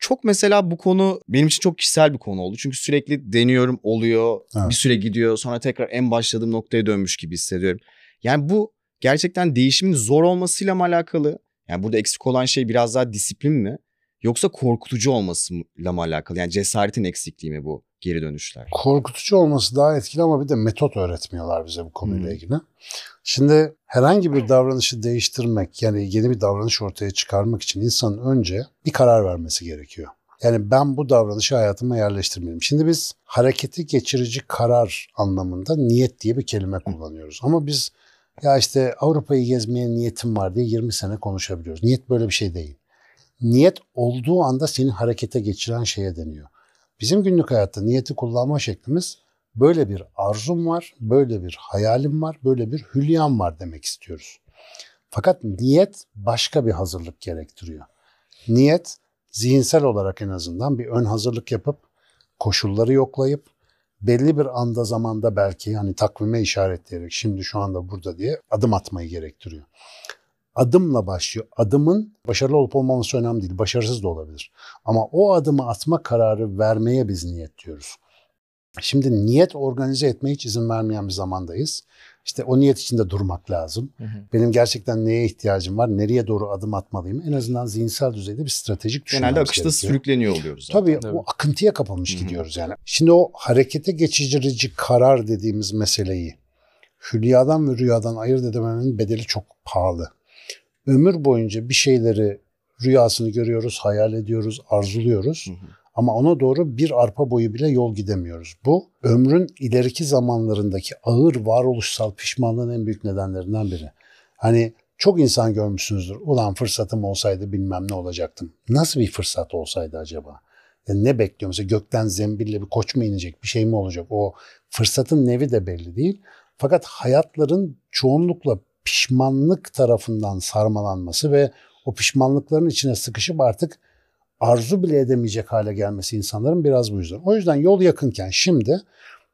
Çok mesela bu konu benim için çok kişisel bir konu oldu. Çünkü sürekli deniyorum oluyor Evet. bir süre gidiyor sonra tekrar en başladığım noktaya dönmüş gibi hissediyorum. Yani bu gerçekten değişimin zor olmasıyla mı alakalı? Yani burada eksik olan şey biraz daha disiplin mi? Yoksa korkutucu olmasıyla mı alakalı? Yani cesaretin eksikliği mi bu geri dönüşler? Korkutucu olması daha etkili ama bir de metot öğretmiyorlar bize bu konuyla Hmm. ilgili. Şimdi herhangi bir davranışı değiştirmek yani yeni bir davranış ortaya çıkarmak için insanın önce bir karar vermesi gerekiyor. Yani ben bu davranışı hayatıma yerleştirmeliyim. Şimdi biz hareketi geçirici karar anlamında niyet diye bir kelime kullanıyoruz. Ama biz ya işte Avrupa'yı gezmeye niyetim var diye 20 sene konuşabiliyoruz. Niyet böyle bir şey değil. Niyet olduğu anda seni harekete geçiren şeye deniyor. Bizim günlük hayatta niyeti kullanma şeklimiz böyle bir arzum var, böyle bir hayalim var, böyle bir hülyam var demek istiyoruz. Fakat niyet başka bir hazırlık gerektiriyor. Niyet zihinsel olarak en azından bir ön hazırlık yapıp koşulları yoklayıp belli bir anda zamanda belki hani takvime işaretleyerek şimdi şu anda burada diye adım atmayı gerektiriyor. Adımla başlıyor. Adımın başarılı olup olmaması önemli değil. Başarısız da olabilir. Ama o adımı atma kararı vermeye biz niyet diyoruz. Şimdi niyet organize etmeye hiç izin vermeyen bir zamandayız. İşte o niyet içinde durmak lazım. Hı hı. Benim gerçekten neye ihtiyacım var? Nereye doğru adım atmalıyım? En azından zihinsel düzeyde bir stratejik düşünmemiz Genelde akışta gerekiyor. sürükleniyor oluyoruz zaten. Tabii Tabii. o akıntıya kapılmış Hı hı. gidiyoruz yani. Şimdi o harekete geçirici karar dediğimiz meseleyi hülyadan ve rüyadan ayırt edememenin bedeli çok pahalı. Ömür boyunca bir şeyleri rüyasını görüyoruz, hayal ediyoruz, arzuluyoruz. Hı hı. Ama ona doğru bir arpa boyu bile yol gidemiyoruz. Bu ömrün ileriki zamanlarındaki ağır varoluşsal pişmanlığın en büyük nedenlerinden biri. Hani çok insan görmüşsünüzdür. Ulan fırsatım olsaydı bilmem ne olacaktım. Nasıl bir fırsat olsaydı acaba? Ya ne bekliyor? Mesela gökten zembille bir koç mu inecek? Bir şey mi olacak? O fırsatın nevi de belli değil. Fakat hayatların çoğunlukla pişmanlık tarafından sarmalanması ve o pişmanlıkların içine sıkışıp artık arzu bile edemeyecek hale gelmesi insanların biraz bu yüzden. O yüzden yol yakınken şimdi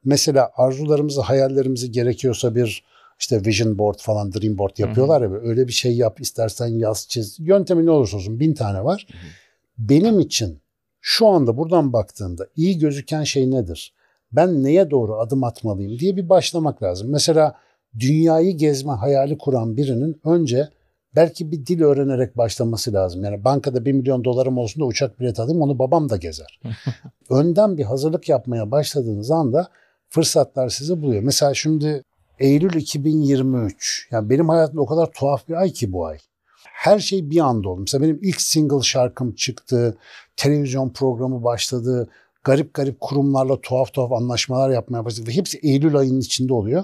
mesela arzularımızı, hayallerimizi gerekiyorsa bir işte vision board falan dream board yapıyorlar ya böyle, öyle bir şey yap istersen yaz çiz. Yöntemi ne olursa olsun bin tane var. Hı hı. Benim için şu anda buradan baktığında iyi gözüken şey nedir? Ben neye doğru adım atmalıyım diye bir başlamak lazım. Mesela dünyayı gezme hayali kuran birinin önce belki bir dil öğrenerek başlaması lazım. Yani bankada bir milyon dolarım olsun da uçak bileti alayım onu babam da gezer. [laughs] Önden bir hazırlık yapmaya başladığınız anda fırsatlar sizi buluyor. Mesela şimdi Eylül 2023 yani benim hayatımda o kadar tuhaf bir ay ki bu ay. Her şey bir anda oldu. Mesela benim ilk single şarkım çıktı. Televizyon programı başladı. Garip garip kurumlarla tuhaf tuhaf anlaşmalar yapmaya başladık. Ve hepsi Eylül ayının içinde oluyor.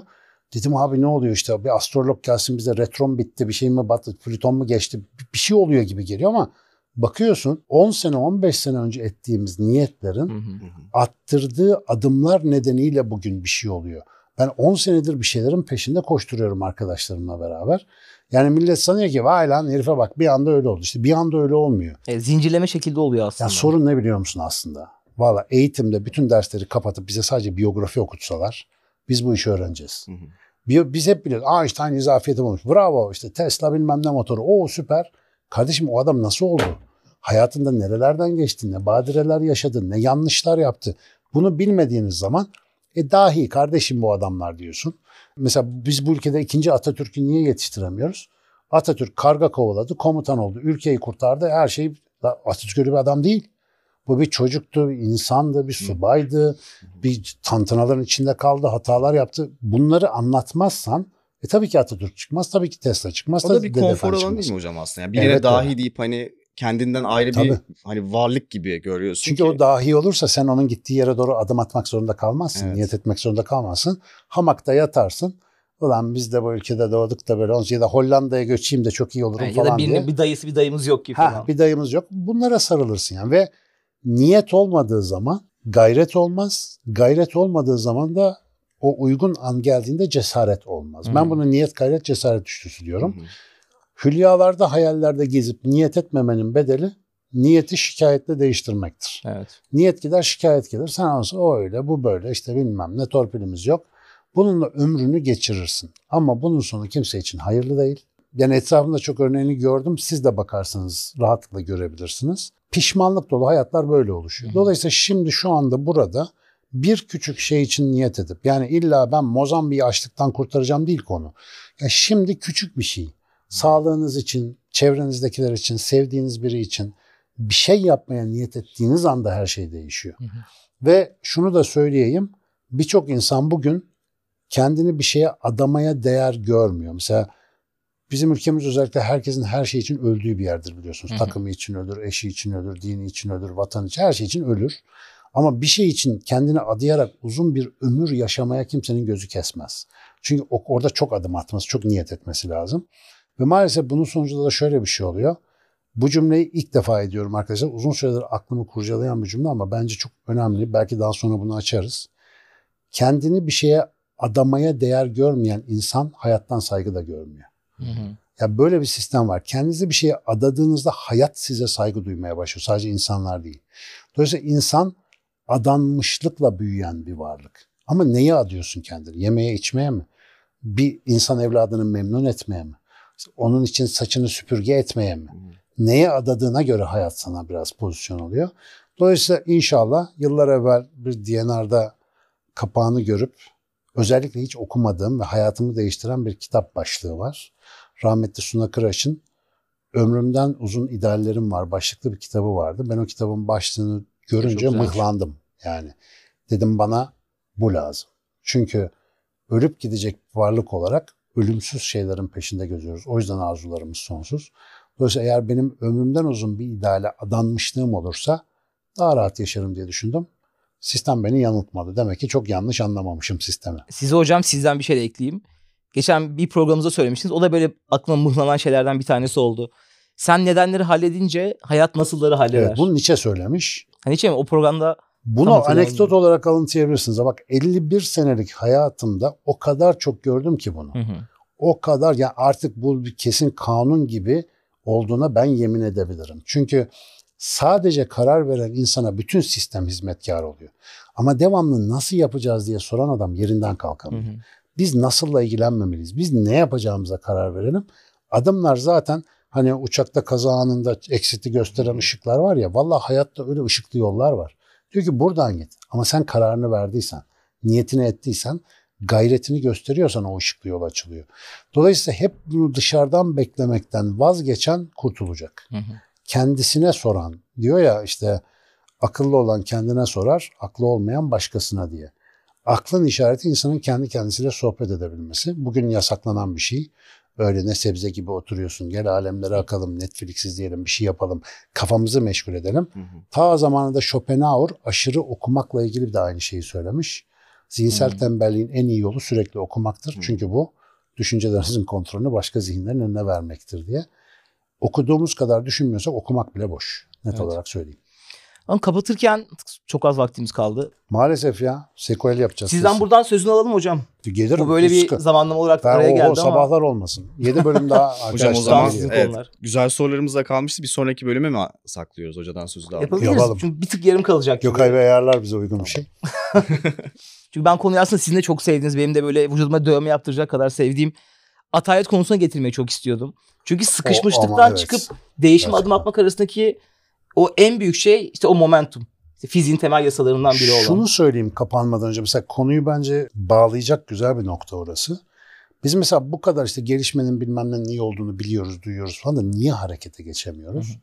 Dedim abi ne oluyor işte bir astrolog gelsin bize retron bitti bir şey mi battı Plüton mu geçti bir- şey oluyor gibi geliyor ama bakıyorsun 10 sene 15 sene önce ettiğimiz niyetlerin Hı hı. attırdığı adımlar nedeniyle bugün bir şey oluyor. Ben 10 senedir bir şeylerin peşinde koşturuyorum arkadaşlarımla beraber. Yani millet sanıyor ki vay lan herife bak bir anda öyle oldu. İşte bir anda öyle olmuyor. E, zincirleme şekilde oluyor aslında. Ya sorun ne biliyor musun aslında? Valla eğitimde bütün dersleri kapatıp bize sadece biyografi okutsalar biz bu işi öğreneceğiz. Hı hı. Bi- Biz hep biliyoruz. Einstein izafiyeti bulmuş. Bravo işte Tesla bilmem ne motoru. O süper. Kardeşim o adam nasıl oldu? Hayatında nerelerden geçti? Ne badireler yaşadı? Ne yanlışlar yaptı? Bunu bilmediğiniz zaman e dahi kardeşim bu adamlar diyorsun. Mesela biz bu ülkede ikinci Atatürk'ü niye yetiştiremiyoruz? Atatürk karga kovaladı, komutan oldu, ülkeyi kurtardı, her şey Atatürk öyle bir adam değil. Bu bir çocuktu, bir insandı, bir subaydı, bir tantanaların içinde kaldı, hatalar yaptı. Bunları anlatmazsan e tabii ki Atatürk çıkmaz, tabii ki Tesla çıkmaz. O da bir konfor alanı değil mi hocam aslında? Yani birine Evet, dahi öyle. deyip hani kendinden ayrı Tabii. bir hani varlık gibi görüyorsun Çünkü ki. o dahi olursa sen onun gittiği yere doğru adım atmak zorunda kalmazsın. Evet. Niyet etmek zorunda kalmazsın. Hamakta yatarsın. Ulan biz de bu ülkede doğduk da böyle ya da Hollanda'ya göçeyim de çok iyi olurum Yani ya falan da diye. birinin bir dayısı bir dayımız yok ki Ha, falan. bir dayımız yok. Bunlara sarılırsın yani ve niyet olmadığı zaman gayret olmaz. Gayret olmadığı zaman da o uygun an geldiğinde cesaret olmaz. Hı. Ben bunu niyet gayret cesaret üçlüsü diyorum. Hı. Hülyalarda hayallerde gezip niyet etmemenin bedeli niyeti şikayetle değiştirmektir. Evet. Niyet gider şikayet gelir. Sen olsa o öyle bu böyle işte bilmem ne torpilimiz yok. Bununla ömrünü geçirirsin. Ama bunun sonu kimse için hayırlı değil. Yani etrafımda çok örneğini gördüm. Siz de bakarsanız rahatlıkla görebilirsiniz. Pişmanlık dolu hayatlar böyle oluşuyor. Dolayısıyla şimdi şu anda burada bir küçük şey için niyet edip yani illa ben Mozambik'i açlıktan kurtaracağım değil konu. Ya şimdi küçük bir şey. Sağlığınız için, çevrenizdekiler için, sevdiğiniz biri için bir şey yapmaya niyet ettiğiniz anda her şey değişiyor. Hı hı. Ve şunu da söyleyeyim. Birçok insan bugün kendini bir şeye adamaya değer görmüyor. Mesela bizim ülkemiz özellikle herkesin her şey için öldüğü bir yerdir biliyorsunuz. Hı hı. Takımı için ölür, eşi için ölür, dini için ölür, vatan için her şey için ölür. Ama bir şey için kendini adayarak uzun bir ömür yaşamaya kimsenin gözü kesmez. Çünkü orada çok adım atması, çok niyet etmesi lazım. Ve maalesef bunun sonucunda da şöyle bir şey oluyor. Bu cümleyi ilk defa ediyorum arkadaşlar. Uzun süredir aklımı kurcalayan bir cümle ama bence çok önemli. Belki daha sonra bunu açarız. Kendini bir şeye adamaya değer görmeyen insan hayattan saygı da görmüyor. Hı hı. Ya böyle bir sistem var. Kendinizi bir şeye adadığınızda hayat size saygı duymaya başlıyor. Sadece insanlar değil. Dolayısıyla insan adanmışlıkla büyüyen bir varlık. Ama neye adıyorsun kendini? Yemeye içmeye mi? Bir insan evladını memnun etmeye mi? Onun için saçını süpürge etmeye mi? Neye adadığına göre hayat sana biraz pozisyon oluyor. Dolayısıyla inşallah yıllar evvel bir DNR'da kapağını görüp özellikle hiç okumadığım ve hayatımı değiştiren bir kitap başlığı var. Rahmetli Suna Kıraş'ın Ömrümden Uzun İdeallerim Var başlıklı bir kitabı vardı. Ben o kitabın başlığını görünce mıhlandım. Yani dedim bana bu lazım. Çünkü ölüp gidecek varlık olarak ölümsüz şeylerin peşinde geziyoruz. O yüzden arzularımız sonsuz. Dolayısıyla eğer benim ömrümden uzun bir ideale adanmışlığım olursa daha rahat yaşarım diye düşündüm. Sistem beni yanıltmadı. Demek ki çok yanlış anlamamışım sistemi. Size hocam sizden bir şey de ekleyeyim. Geçen bir programımızda söylemiştiniz. O da böyle aklıma mıhlanan şeylerden bir tanesi oldu. Sen nedenleri halledince hayat nasılları halleder. Evet, bunu Nietzsche söylemiş. Hani hiç mi o programda Bunu anekdot olarak alıntıyabilirsiniz. Bak 51 senelik hayatımda o kadar çok gördüm ki bunu. Hı hı. O kadar ya artık bu bir kesin kanun gibi olduğuna ben yemin edebilirim. Çünkü sadece karar veren insana bütün sistem hizmetkar oluyor. Ama devamlı nasıl yapacağız diye soran adam yerinden Hı kalkamıyor. hı. Biz nasılla ilgilenmemeliyiz? Biz ne yapacağımıza karar verelim. Adımlar zaten hani uçakta kaza anında eksiti gösteren ışıklar var ya. Vallahi hayatta öyle ışıklı yollar var. Diyor ki buradan git. Ama sen kararını verdiysen, niyetini ettiysen, gayretini gösteriyorsan o ışıklı yol açılıyor. Dolayısıyla hep bunu dışarıdan beklemekten vazgeçen kurtulacak. Hı hı. Kendisine soran diyor ya işte akıllı olan kendine sorar, aklı olmayan başkasına diye. Aklın işareti insanın kendi kendisiyle sohbet edebilmesi. Bugün yasaklanan bir şey. Öyle ne sebze gibi oturuyorsun. Gel alemlere akalım, Netflix izleyelim, bir şey yapalım. Kafamızı meşgul edelim. Hı hı. Ta zamanında Schopenhauer aşırı okumakla ilgili de aynı şeyi söylemiş. Zihinsel Hmm. tembelliğin en iyi yolu sürekli okumaktır. Hmm. Çünkü bu düşüncelerinizin kontrolünü başka zihinlerin önüne vermektir diye. Okuduğumuz kadar düşünmüyorsak okumak bile boş. Net Evet. olarak söyleyeyim. Ama kapatırken çok az vaktimiz kaldı. Maalesef ya sequel yapacağız. Sizden kesin. buradan sözünü alalım hocam. Gelirim. Bu böyle bir sıkı- zamanlama olarak Ben araya o, geldi o ama. sabahlar olmasın. 7 bölüm daha [laughs] Hocam o zaman evet, konular. güzel sorularımız da kalmıştı. Bir sonraki bölüme mi saklıyoruz hocadan sözü de aldık? Yapabiliriz. Yapalım. Çünkü bir tık yarım kalacak. Gökay Bey ayarlar bize uygun bir şey. [laughs] Çünkü ben konuyu aslında sizin de çok sevdiğiniz, benim de böyle vücuduma dövme yaptıracak kadar sevdiğim atalet konusuna getirmeyi çok istiyordum. Çünkü sıkışmışlıktan ama evet. çıkıp değişim adım atmak arasındaki o en büyük şey işte o momentum. İşte fiziğin temel yasalarından biri olan. Şunu söyleyeyim kapanmadan önce mesela konuyu bence bağlayacak güzel bir nokta orası. Biz mesela bu kadar işte gelişmenin bilmem ne iyi olduğunu biliyoruz, duyuyoruz falan da niye harekete geçemiyoruz?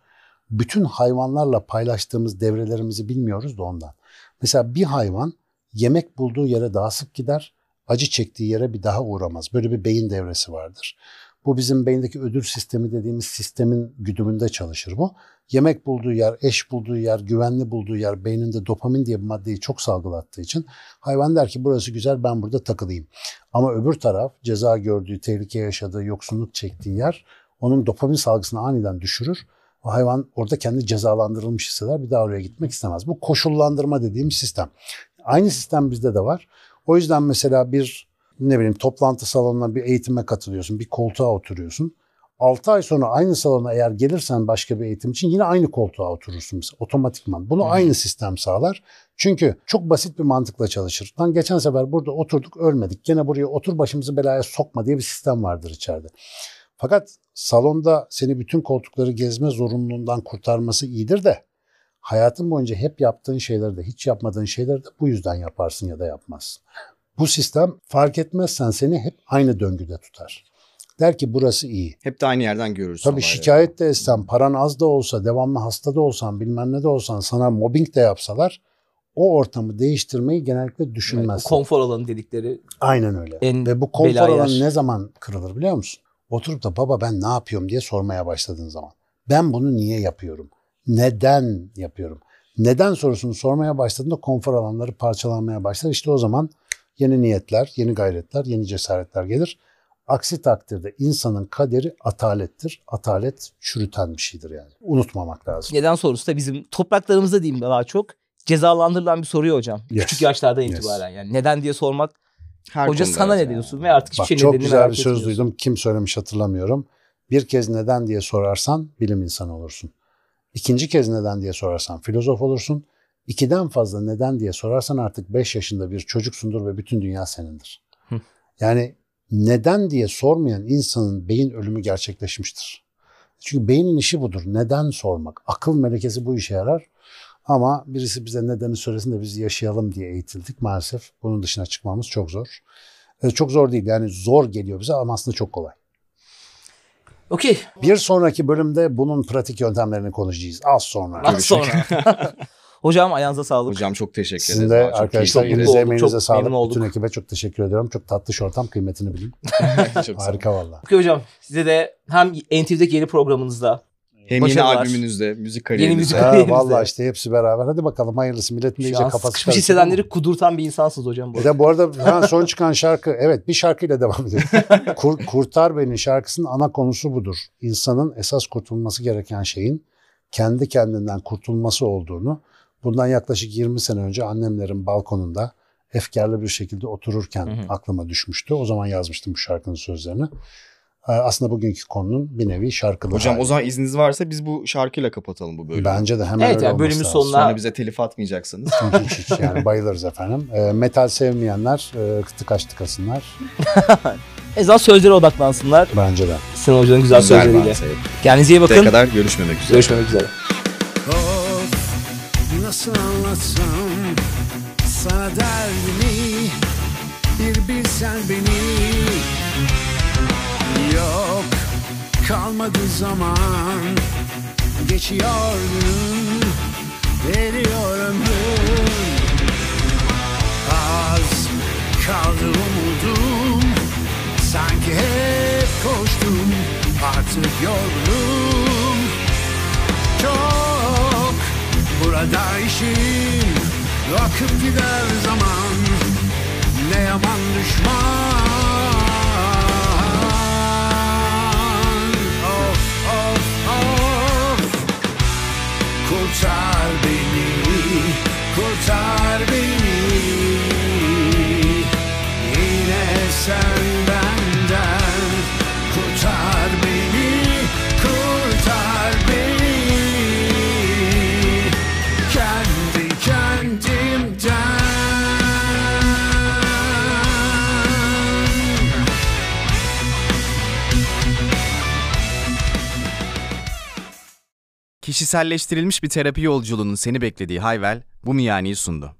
Bütün hayvanlarla paylaştığımız devrelerimizi bilmiyoruz da ondan. Mesela bir hayvan yemek bulduğu yere daha sık gider, acı çektiği yere bir daha uğramaz. Böyle bir beyin devresi vardır. Bu bizim beyindeki ödül sistemi dediğimiz sistemin güdümünde çalışır bu. Yemek bulduğu yer, eş bulduğu yer, güvenli bulduğu yer beyninde dopamin diye bir maddeyi çok salgılattığı için hayvan der ki burası güzel ben burada takılayım. Ama öbür taraf ceza gördüğü, tehlike yaşadığı, yoksunluk çektiği yer onun dopamin salgısını aniden düşürür. O hayvan orada kendi cezalandırılmış hisseder bir daha oraya gitmek istemez. Bu koşullandırma dediğim sistem. Aynı sistem bizde de var. O yüzden mesela bir ne bileyim toplantı salonuna bir eğitime katılıyorsun, bir koltuğa oturuyorsun. 6 ay sonra aynı salona eğer gelirsen başka bir eğitim için yine aynı koltuğa oturursun mesela, otomatikman. Bunu aynı sistem sağlar. Çünkü çok basit bir mantıkla çalışır. Lan geçen sefer burada oturduk ölmedik. Gene buraya otur başımızı belaya sokma diye bir sistem vardır içeride. Fakat salonda seni bütün koltukları gezme zorunluluğundan kurtarması iyidir de hayatın boyunca hep yaptığın şeyleri de hiç yapmadığın şeyleri de bu yüzden yaparsın ya da yapmazsın. Bu sistem fark etmezsen seni hep aynı döngüde tutar. Der ki burası iyi. Hep de aynı yerden görürüz. Tabii şikayet de etsen, paran az da olsa, devamlı hasta da olsan, bilmem ne de olsan, sana mobbing de yapsalar o ortamı değiştirmeyi genellikle Evet, düşünmezsin. konfor alanı dedikleri. Aynen öyle. En Ve bu konfor alanı yer. ne zaman kırılır biliyor musun? Oturup da baba ben ne yapıyorum diye sormaya başladığın zaman. Ben bunu niye yapıyorum? Neden yapıyorum? Neden sorusunu sormaya başladığında konfor alanları parçalanmaya başlar. İşte o zaman yeni niyetler, yeni gayretler, yeni cesaretler gelir. Aksi takdirde insanın kaderi atalettir. Atalet çürüten bir şeydir yani. Unutmamak lazım. Neden sorusu da bizim topraklarımızda diyeyim daha çok cezalandırılan bir soruyor hocam. Yes. Küçük yaşlardan Yes. itibaren yani. Neden diye sormak. Her Hoca sana ne yani. diyorsun ve artık hiçbir Bak şey çok güzel bir söz duydum. Kim söylemiş hatırlamıyorum. Bir kez neden diye sorarsan bilim insanı olursun. İkinci kez neden diye sorarsan filozof olursun. İkiden fazla neden diye sorarsan artık 5 yaşında bir çocuksundur ve bütün dünya senindir. Hı. Yani neden diye sormayan insanın beyin ölümü gerçekleşmiştir. Çünkü beynin işi budur. Neden sormak? Akıl melekesi bu işe yarar. Ama birisi bize nedeni söylesin de biz yaşayalım diye eğitildik. Maalesef bunun dışına çıkmamız çok zor. E, Çok zor değil yani zor geliyor bize ama aslında çok kolay. Okey. Bir sonraki bölümde bunun pratik yöntemlerini konuşacağız. Az sonra. Az sonra. [laughs] Hocam ayağınıza sağlık. Hocam çok teşekkür Sizin ederiz. de Valla çok arkadaşlar elinize emeğinize çok sağlık. olduk. Bütün ekibe çok teşekkür ediyorum. Çok tatlış ortam kıymetini bilin. [laughs] Harika valla. Okey hocam size de hem NTV'deki yeni programınızda Hem Başarılar. yeni albümünüzde, müzik Yeni kariyerinizde. müzik- Ya, Kariyerimizde. valla işte hepsi beraber. Hadi bakalım hayırlısı. Milletin de şu iyice an kafası karıştı. hissedenleri kudurtan bir insansınız hocam. Bu Bir arada. de bu arada hemen son çıkan şarkı, evet bir şarkıyla devam edelim. [laughs] Kur- Kurtar Beni şarkısının ana konusu budur. İnsanın esas kurtulması gereken şeyin kendi kendinden kurtulması olduğunu bundan yaklaşık 20 sene önce annemlerin balkonunda efkarlı bir şekilde otururken Hı hı. aklıma düşmüştü. O zaman yazmıştım bu şarkının sözlerini. Ee, Aslında bugünkü konunun bir nevi şarkılı Hocam hali. o zaman izniniz varsa biz bu şarkıyla kapatalım bu bölümü. Bence de hemen Evet, öyle yani bölümün lazım. sonuna- Sonra bize telif atmayacaksınız. hiç hiç [laughs] yani bayılırız efendim. Ee, metal sevmeyenler e, tıkaç tıkasınlar. [laughs] En azından sözlere odaklansınlar. Bence de. Sinan Hoca'nın güzel, Güzel sözleriyle. Kendinize iyi bakın. Bakın. kadar görüşmemek üzere. Görüşmek üzere. Of nasıl anlatsam sana derdimi bir bilsen beni Yok kalmadı zaman. Geçiyor gün eriyor ömrüm Az kaldı umudum. Sanki hep koştum artık yorgunum çok Burada işim akıp gider zaman. Ne yaman düşman Kurtar beni Kurtar beni. Yine sen Kişiselleştirilmiş bir terapi yolculuğunun seni beklediği Hayvel bu miyaniyi sundu.